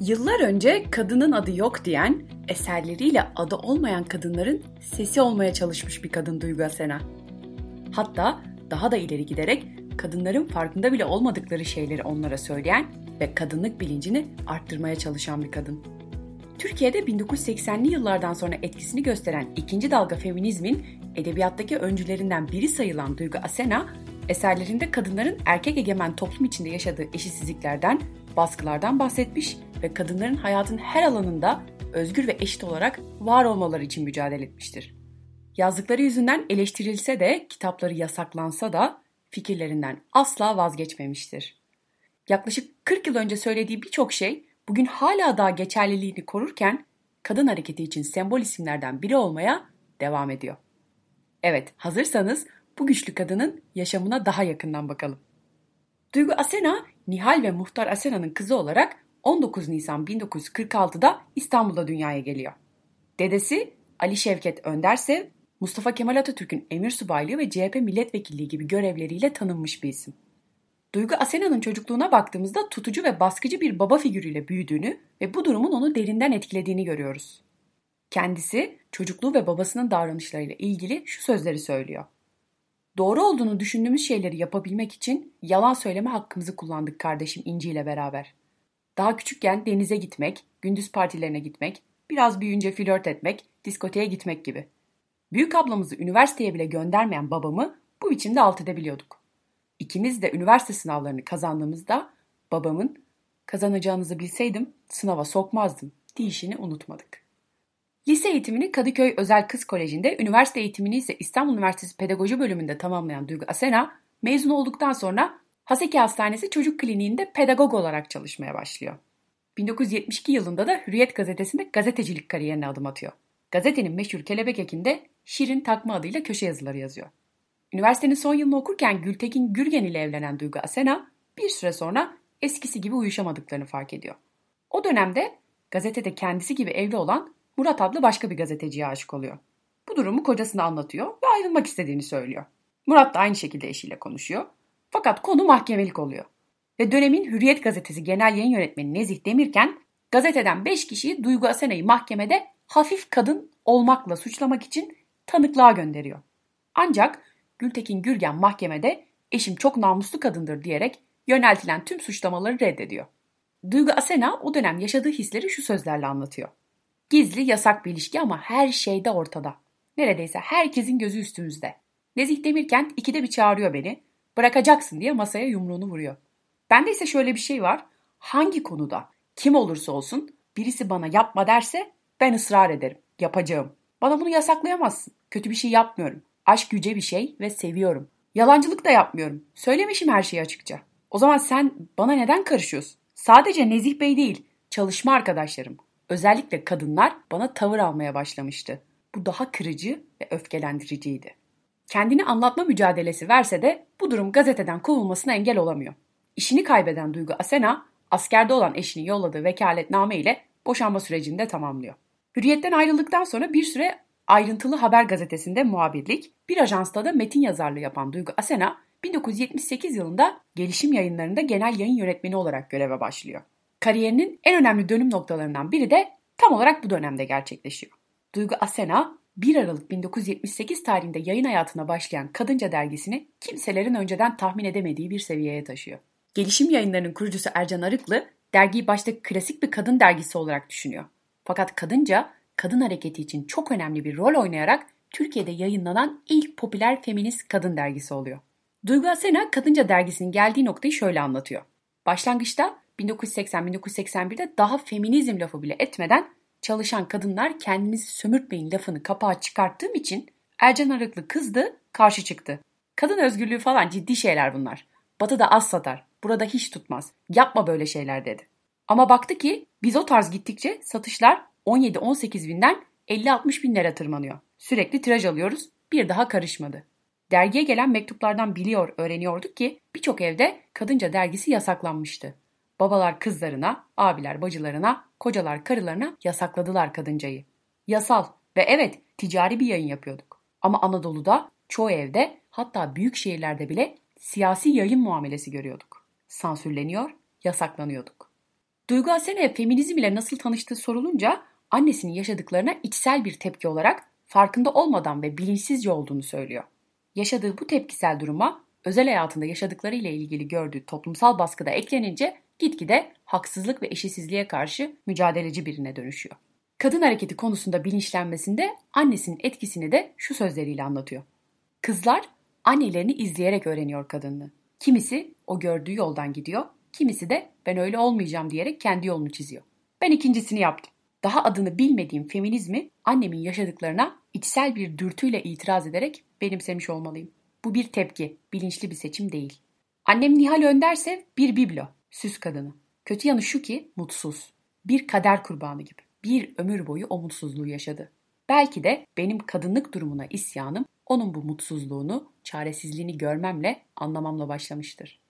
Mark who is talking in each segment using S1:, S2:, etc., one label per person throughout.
S1: Yıllar önce kadının adı yok diyen, eserleriyle adı olmayan kadınların sesi olmaya çalışmış bir kadın Duygu Asena. Hatta daha da ileri giderek kadınların farkında bile olmadıkları şeyleri onlara söyleyen ve kadınlık bilincini arttırmaya çalışan bir kadın. Türkiye'de 1980'li yıllardan sonra etkisini gösteren ikinci dalga feminizmin edebiyattaki öncülerinden biri sayılan Duygu Asena, eserlerinde kadınların erkek egemen toplum içinde yaşadığı eşitsizliklerden, baskılardan bahsetmiş ve kadınların hayatın her alanında özgür ve eşit olarak var olmaları için mücadele etmiştir. Yazdıkları yüzünden eleştirilse de, kitapları yasaklansa da fikirlerinden asla vazgeçmemiştir. Yaklaşık 40 yıl önce söylediği birçok şey bugün hala daha geçerliliğini korurken kadın hareketi için sembol isimlerden biri olmaya devam ediyor. Evet, hazırsanız bu güçlü kadının yaşamına daha yakından bakalım. Duygu Asena, Nihal ve Muhtar Asena'nın kızı olarak 19 Nisan 1946'da İstanbul'da dünyaya geliyor. Dedesi Ali Şevket Öndersev, Mustafa Kemal Atatürk'ün emir subaylığı ve CHP milletvekilliği gibi görevleriyle tanınmış bir isim. Duygu Asena'nın çocukluğuna baktığımızda tutucu ve baskıcı bir baba figürüyle büyüdüğünü ve bu durumun onu derinden etkilediğini görüyoruz. Kendisi çocukluğu ve babasının davranışlarıyla ilgili şu sözleri söylüyor. Doğru olduğunu düşündüğümüz şeyleri yapabilmek için yalan söyleme hakkımızı kullandık kardeşim İnci ile beraber. Daha küçükken denize gitmek, gündüz partilerine gitmek, biraz büyüyünce flört etmek, diskoteye gitmek gibi. Büyük ablamızı üniversiteye bile göndermeyen babamı bu biçimde alt edebiliyorduk. İkimiz de üniversite sınavlarını kazandığımızda babamın kazanacağınızı bilseydim sınava sokmazdım deyişini unutmadık. Lise eğitimini Kadıköy Özel Kız Koleji'nde, üniversite eğitimini ise İstanbul Üniversitesi Pedagoji bölümünde tamamlayan Duygu Asena, mezun olduktan sonra Haseki Hastanesi Çocuk Kliniği'nde pedagog olarak çalışmaya başlıyor. 1972 yılında da Hürriyet gazetesinde gazetecilik kariyerine adım atıyor. Gazetenin meşhur Kelebek Ekinde Şirin takma adıyla köşe yazıları yazıyor. Üniversitenin son yılını okurken Gültekin Gürgen ile evlenen Duygu Asena bir süre sonra eskisi gibi uyuşamadıklarını fark ediyor. O dönemde gazetede kendisi gibi evli olan Murat adlı başka bir gazeteciye aşık oluyor. Bu durumu kocasına anlatıyor ve ayrılmak istediğini söylüyor. Murat da aynı şekilde eşiyle konuşuyor. Fakat konu mahkemelik oluyor. Ve dönemin Hürriyet gazetesi genel yayın yönetmeni Nezih Demirken gazeteden 5 kişiyi Duygu Asena'yı mahkemede hafif kadın olmakla suçlamak için tanıklığa gönderiyor. Ancak Gültekin Gürgen mahkemede eşim çok namuslu kadındır diyerek yöneltilen tüm suçlamaları reddediyor. Duygu Asena o dönem yaşadığı hisleri şu sözlerle anlatıyor. Gizli yasak bir ilişki ama her şeyde ortada. Neredeyse herkesin gözü üstümüzde. Nezih Demirkent ikide bir çağırıyor beni. Bırakacaksın diye masaya yumruğunu vuruyor. Bende ise şöyle bir şey var. Hangi konuda kim olursa olsun birisi bana yapma derse ben ısrar ederim. Yapacağım. Bana bunu yasaklayamazsın. Kötü bir şey yapmıyorum. Aşk yüce bir şey ve seviyorum. Yalancılık da yapmıyorum. Söylemişim her şeyi açıkça. O zaman sen bana neden karışıyorsun? Sadece Nezih Bey değil, çalışma arkadaşlarım, özellikle kadınlar bana tavır almaya başlamıştı. Bu daha kırıcı ve öfkelendiriciydi. Kendini anlatma mücadelesi verse de bu durum gazeteden kovulmasına engel olamıyor. İşini kaybeden Duygu Asena, askerde olan eşini yolladığı vekaletname ile boşanma sürecini de tamamlıyor. Hürriyetten ayrıldıktan sonra bir süre ayrıntılı haber gazetesinde muhabirlik, bir ajansta da metin yazarlığı yapan Duygu Asena, 1978 yılında gelişim yayınlarında genel yayın yönetmeni olarak göreve başlıyor. Kariyerinin en önemli dönüm noktalarından biri de tam olarak bu dönemde gerçekleşiyor. Duygu Asena 1 Aralık 1978 tarihinde yayın hayatına başlayan Kadınca dergisini kimselerin önceden tahmin edemediği bir seviyeye taşıyor. Gelişim yayınlarının kurucusu Ercan Arıklı dergiyi başta klasik bir kadın dergisi olarak düşünüyor. Fakat Kadınca kadın hareketi için çok önemli bir rol oynayarak Türkiye'de yayınlanan ilk popüler feminist kadın dergisi oluyor. Duygu Asena Kadınca dergisinin geldiği noktayı şöyle anlatıyor. Başlangıçta 1980-1981'de daha feminizm lafı bile etmeden çalışan kadınlar kendinizi sömürtmeyin lafını kapağa çıkarttığım için Ercan Arıklı kızdı, karşı çıktı. Kadın özgürlüğü falan ciddi şeyler bunlar. Batı da az satar. Burada hiç tutmaz. Yapma böyle şeyler dedi. Ama baktı ki biz o tarz gittikçe satışlar 17-18 binden 50-60 binlere tırmanıyor. Sürekli tiraj alıyoruz. Bir daha karışmadı. Dergiye gelen mektuplardan biliyor, öğreniyorduk ki birçok evde kadınca dergisi yasaklanmıştı. Babalar kızlarına, abiler bacılarına, kocalar karılarına yasakladılar kadıncayı. Yasal ve evet ticari bir yayın yapıyorduk. Ama Anadolu'da çoğu evde hatta büyük şehirlerde bile siyasi yayın muamelesi görüyorduk. Sansürleniyor, yasaklanıyorduk. Duygu Asene feminizm ile nasıl tanıştığı sorulunca annesinin yaşadıklarına içsel bir tepki olarak farkında olmadan ve bilinçsizce olduğunu söylüyor. Yaşadığı bu tepkisel duruma özel hayatında yaşadıkları ile ilgili gördüğü toplumsal baskıda eklenince gitgide haksızlık ve eşitsizliğe karşı mücadeleci birine dönüşüyor. Kadın hareketi konusunda bilinçlenmesinde annesinin etkisini de şu sözleriyle anlatıyor. Kızlar annelerini izleyerek öğreniyor kadınlığı. Kimisi o gördüğü yoldan gidiyor, kimisi de ben öyle olmayacağım diyerek kendi yolunu çiziyor. Ben ikincisini yaptım. Daha adını bilmediğim feminizmi annemin yaşadıklarına içsel bir dürtüyle itiraz ederek benimsemiş olmalıyım. Bu bir tepki, bilinçli bir seçim değil. Annem Nihal Önderse bir biblo, süs kadını. Kötü yanı şu ki mutsuz. Bir kader kurbanı gibi. Bir ömür boyu o mutsuzluğu yaşadı. Belki de benim kadınlık durumuna isyanım onun bu mutsuzluğunu, çaresizliğini görmemle, anlamamla başlamıştır.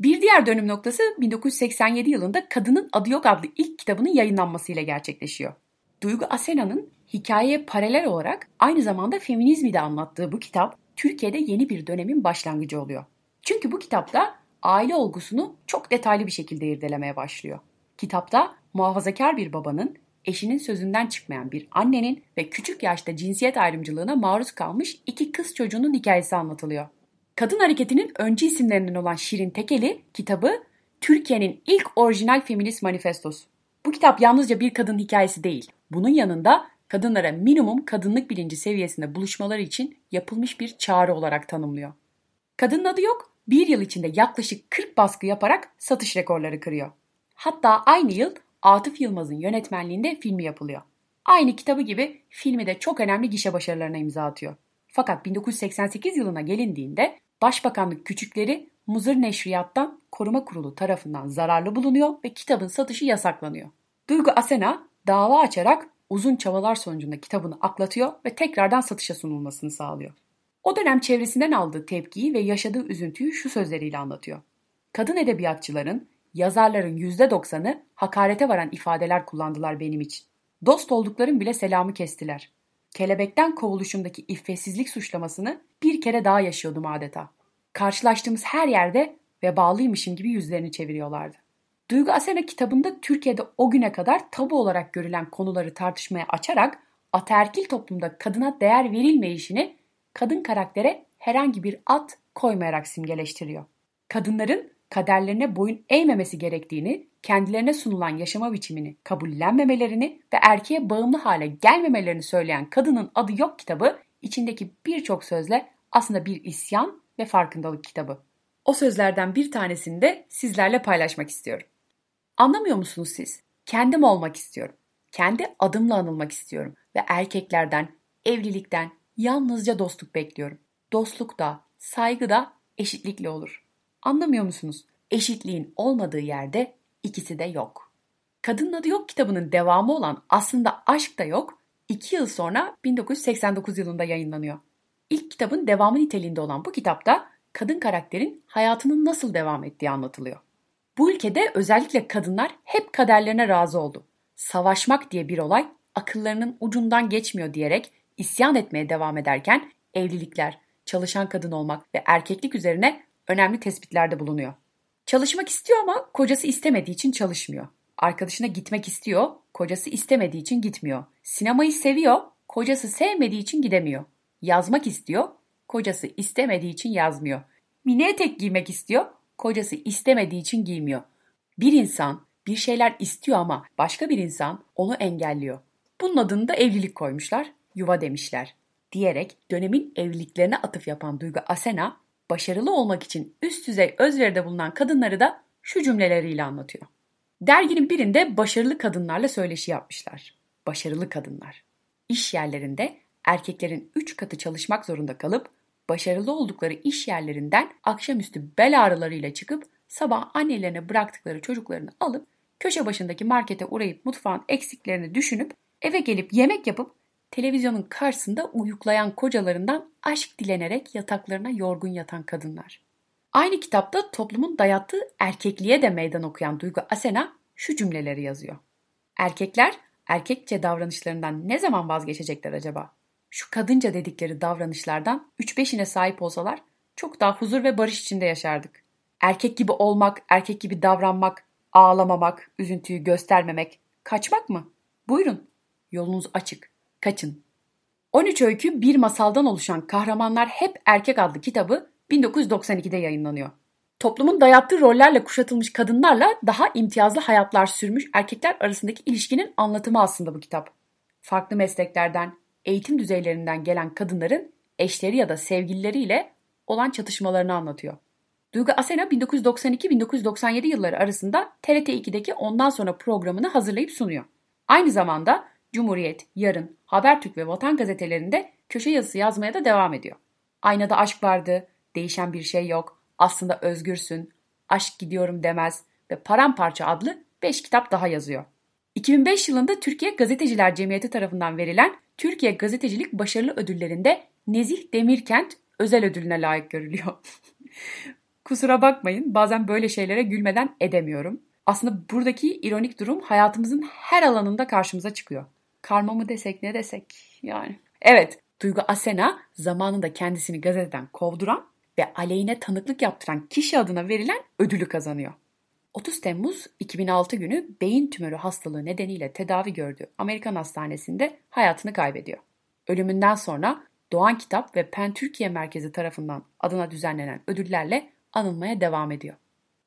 S1: Bir diğer dönüm noktası 1987 yılında Kadının Adı Yok adlı ilk kitabının yayınlanmasıyla gerçekleşiyor. Duygu Asena'nın hikayeye paralel olarak aynı zamanda feminizmi de anlattığı bu kitap Türkiye'de yeni bir dönemin başlangıcı oluyor. Çünkü bu kitapta aile olgusunu çok detaylı bir şekilde irdelemeye başlıyor. Kitapta muhafazakar bir babanın, eşinin sözünden çıkmayan bir annenin ve küçük yaşta cinsiyet ayrımcılığına maruz kalmış iki kız çocuğunun hikayesi anlatılıyor. Kadın hareketinin öncü isimlerinden olan Şirin Tekeli kitabı Türkiye'nin ilk orijinal feminist manifestosu. Bu kitap yalnızca bir kadın hikayesi değil. Bunun yanında kadınlara minimum kadınlık bilinci seviyesinde buluşmaları için yapılmış bir çağrı olarak tanımlıyor. Kadının adı yok, bir yıl içinde yaklaşık 40 baskı yaparak satış rekorları kırıyor. Hatta aynı yıl Atıf Yılmaz'ın yönetmenliğinde filmi yapılıyor. Aynı kitabı gibi filmi de çok önemli gişe başarılarına imza atıyor. Fakat 1988 yılına gelindiğinde Başbakanlık küçükleri Muzır Neşriyat'tan Koruma Kurulu tarafından zararlı bulunuyor ve kitabın satışı yasaklanıyor. Duygu Asena dava açarak uzun çabalar sonucunda kitabını aklatıyor ve tekrardan satışa sunulmasını sağlıyor. O dönem çevresinden aldığı tepkiyi ve yaşadığı üzüntüyü şu sözleriyle anlatıyor. Kadın edebiyatçıların, yazarların %90'ı hakarete varan ifadeler kullandılar benim için. Dost olduklarım bile selamı kestiler. Kelebekten kovuluşumdaki iffetsizlik suçlamasını bir kere daha yaşıyordum adeta. Karşılaştığımız her yerde vebalıymışım gibi yüzlerini çeviriyorlardı. Duygu Asena kitabında Türkiye'de o güne kadar tabu olarak görülen konuları tartışmaya açarak ataerkil toplumda kadına değer verilmeyişini kadın karaktere herhangi bir at koymayarak simgeleştiriyor. Kadınların kaderlerine boyun eğmemesi gerektiğini, kendilerine sunulan yaşama biçimini kabullenmemelerini ve erkeğe bağımlı hale gelmemelerini söyleyen Kadının Adı Yok kitabı içindeki birçok sözle aslında bir isyan ve farkındalık kitabı. O sözlerden bir tanesini de sizlerle paylaşmak istiyorum. Anlamıyor musunuz siz? Kendim olmak istiyorum. Kendi adımla anılmak istiyorum ve erkeklerden, evlilikten yalnızca dostluk bekliyorum. Dostluk da, saygı da eşitlikle olur. Anlamıyor musunuz? Eşitliğin olmadığı yerde ikisi de yok. Kadının adı yok kitabının devamı olan aslında aşk da yok. İki yıl sonra 1989 yılında yayınlanıyor. İlk kitabın devamı niteliğinde olan bu kitapta kadın karakterin hayatının nasıl devam ettiği anlatılıyor. Bu ülkede özellikle kadınlar hep kaderlerine razı oldu. Savaşmak diye bir olay akıllarının ucundan geçmiyor diyerek isyan etmeye devam ederken evlilikler, çalışan kadın olmak ve erkeklik üzerine önemli tespitlerde bulunuyor. Çalışmak istiyor ama kocası istemediği için çalışmıyor. Arkadaşına gitmek istiyor, kocası istemediği için gitmiyor. Sinemayı seviyor, kocası sevmediği için gidemiyor. Yazmak istiyor, kocası istemediği için yazmıyor. Mini etek giymek istiyor, kocası istemediği için giymiyor. Bir insan bir şeyler istiyor ama başka bir insan onu engelliyor. Bunun adını da evlilik koymuşlar, yuva demişler. Diyerek dönemin evliliklerine atıf yapan Duygu Asena, başarılı olmak için üst düzey özveride bulunan kadınları da şu cümleleriyle anlatıyor. Derginin birinde başarılı kadınlarla söyleşi yapmışlar. Başarılı kadınlar. İş yerlerinde erkeklerin 3 katı çalışmak zorunda kalıp başarılı oldukları iş yerlerinden akşamüstü bel ağrılarıyla çıkıp sabah annelerine bıraktıkları çocuklarını alıp köşe başındaki markete uğrayıp mutfağın eksiklerini düşünüp eve gelip yemek yapıp televizyonun karşısında uyuklayan kocalarından aşk dilenerek yataklarına yorgun yatan kadınlar. Aynı kitapta toplumun dayattığı erkekliğe de meydan okuyan Duygu Asena şu cümleleri yazıyor. Erkekler erkekçe davranışlarından ne zaman vazgeçecekler acaba? Şu kadınca dedikleri davranışlardan 3-5'ine sahip olsalar çok daha huzur ve barış içinde yaşardık. Erkek gibi olmak, erkek gibi davranmak Ağlamamak, üzüntüyü göstermemek, kaçmak mı? Buyurun, yolunuz açık, kaçın. 13 öykü bir masaldan oluşan Kahramanlar Hep Erkek adlı kitabı 1992'de yayınlanıyor. Toplumun dayattığı rollerle kuşatılmış kadınlarla daha imtiyazlı hayatlar sürmüş erkekler arasındaki ilişkinin anlatımı aslında bu kitap. Farklı mesleklerden, eğitim düzeylerinden gelen kadınların eşleri ya da sevgilileriyle olan çatışmalarını anlatıyor. Duygu Asena 1992-1997 yılları arasında TRT 2'deki Ondan Sonra programını hazırlayıp sunuyor. Aynı zamanda Cumhuriyet, Yarın, Habertürk ve Vatan gazetelerinde köşe yazısı yazmaya da devam ediyor. Aynada aşk vardı, değişen bir şey yok, aslında özgürsün, aşk gidiyorum demez ve Paramparça adlı 5 kitap daha yazıyor. 2005 yılında Türkiye Gazeteciler Cemiyeti tarafından verilen Türkiye Gazetecilik Başarılı Ödülleri'nde Nezih Demirkent özel ödülüne layık görülüyor. Kusura bakmayın bazen böyle şeylere gülmeden edemiyorum. Aslında buradaki ironik durum hayatımızın her alanında karşımıza çıkıyor. Karma mı desek ne desek yani. Evet Duygu Asena zamanında kendisini gazeteden kovduran ve aleyhine tanıklık yaptıran kişi adına verilen ödülü kazanıyor. 30 Temmuz 2006 günü beyin tümörü hastalığı nedeniyle tedavi gördüğü Amerikan hastanesinde hayatını kaybediyor. Ölümünden sonra Doğan Kitap ve Pen Türkiye Merkezi tarafından adına düzenlenen ödüllerle anılmaya devam ediyor.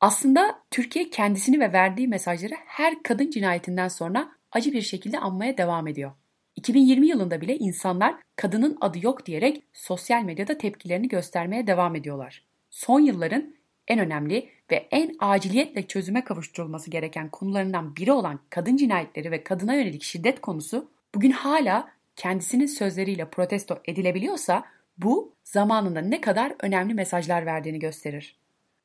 S1: Aslında Türkiye kendisini ve verdiği mesajları her kadın cinayetinden sonra acı bir şekilde anmaya devam ediyor. 2020 yılında bile insanlar kadının adı yok diyerek sosyal medyada tepkilerini göstermeye devam ediyorlar. Son yılların en önemli ve en aciliyetle çözüme kavuşturulması gereken konularından biri olan kadın cinayetleri ve kadına yönelik şiddet konusu bugün hala kendisinin sözleriyle protesto edilebiliyorsa bu zamanında ne kadar önemli mesajlar verdiğini gösterir.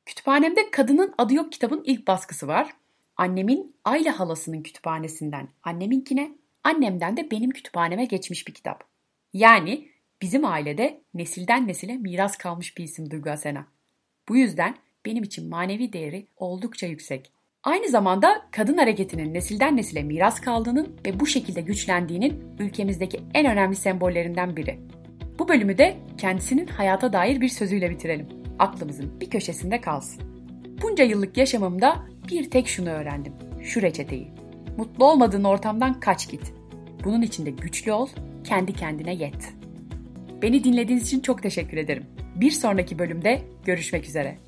S1: Kütüphanemde Kadının Adı Yok kitabın ilk baskısı var. Annemin Ayla halasının kütüphanesinden anneminkine, annemden de benim kütüphaneme geçmiş bir kitap. Yani bizim ailede nesilden nesile miras kalmış bir isim Duygu Asena. Bu yüzden benim için manevi değeri oldukça yüksek. Aynı zamanda kadın hareketinin nesilden nesile miras kaldığının ve bu şekilde güçlendiğinin ülkemizdeki en önemli sembollerinden biri. Bu bölümü de kendisinin hayata dair bir sözüyle bitirelim. Aklımızın bir köşesinde kalsın. Bunca yıllık yaşamımda bir tek şunu öğrendim. Şu reçeteyi. Mutlu olmadığın ortamdan kaç git. Bunun için de güçlü ol, kendi kendine yet. Beni dinlediğiniz için çok teşekkür ederim. Bir sonraki bölümde görüşmek üzere.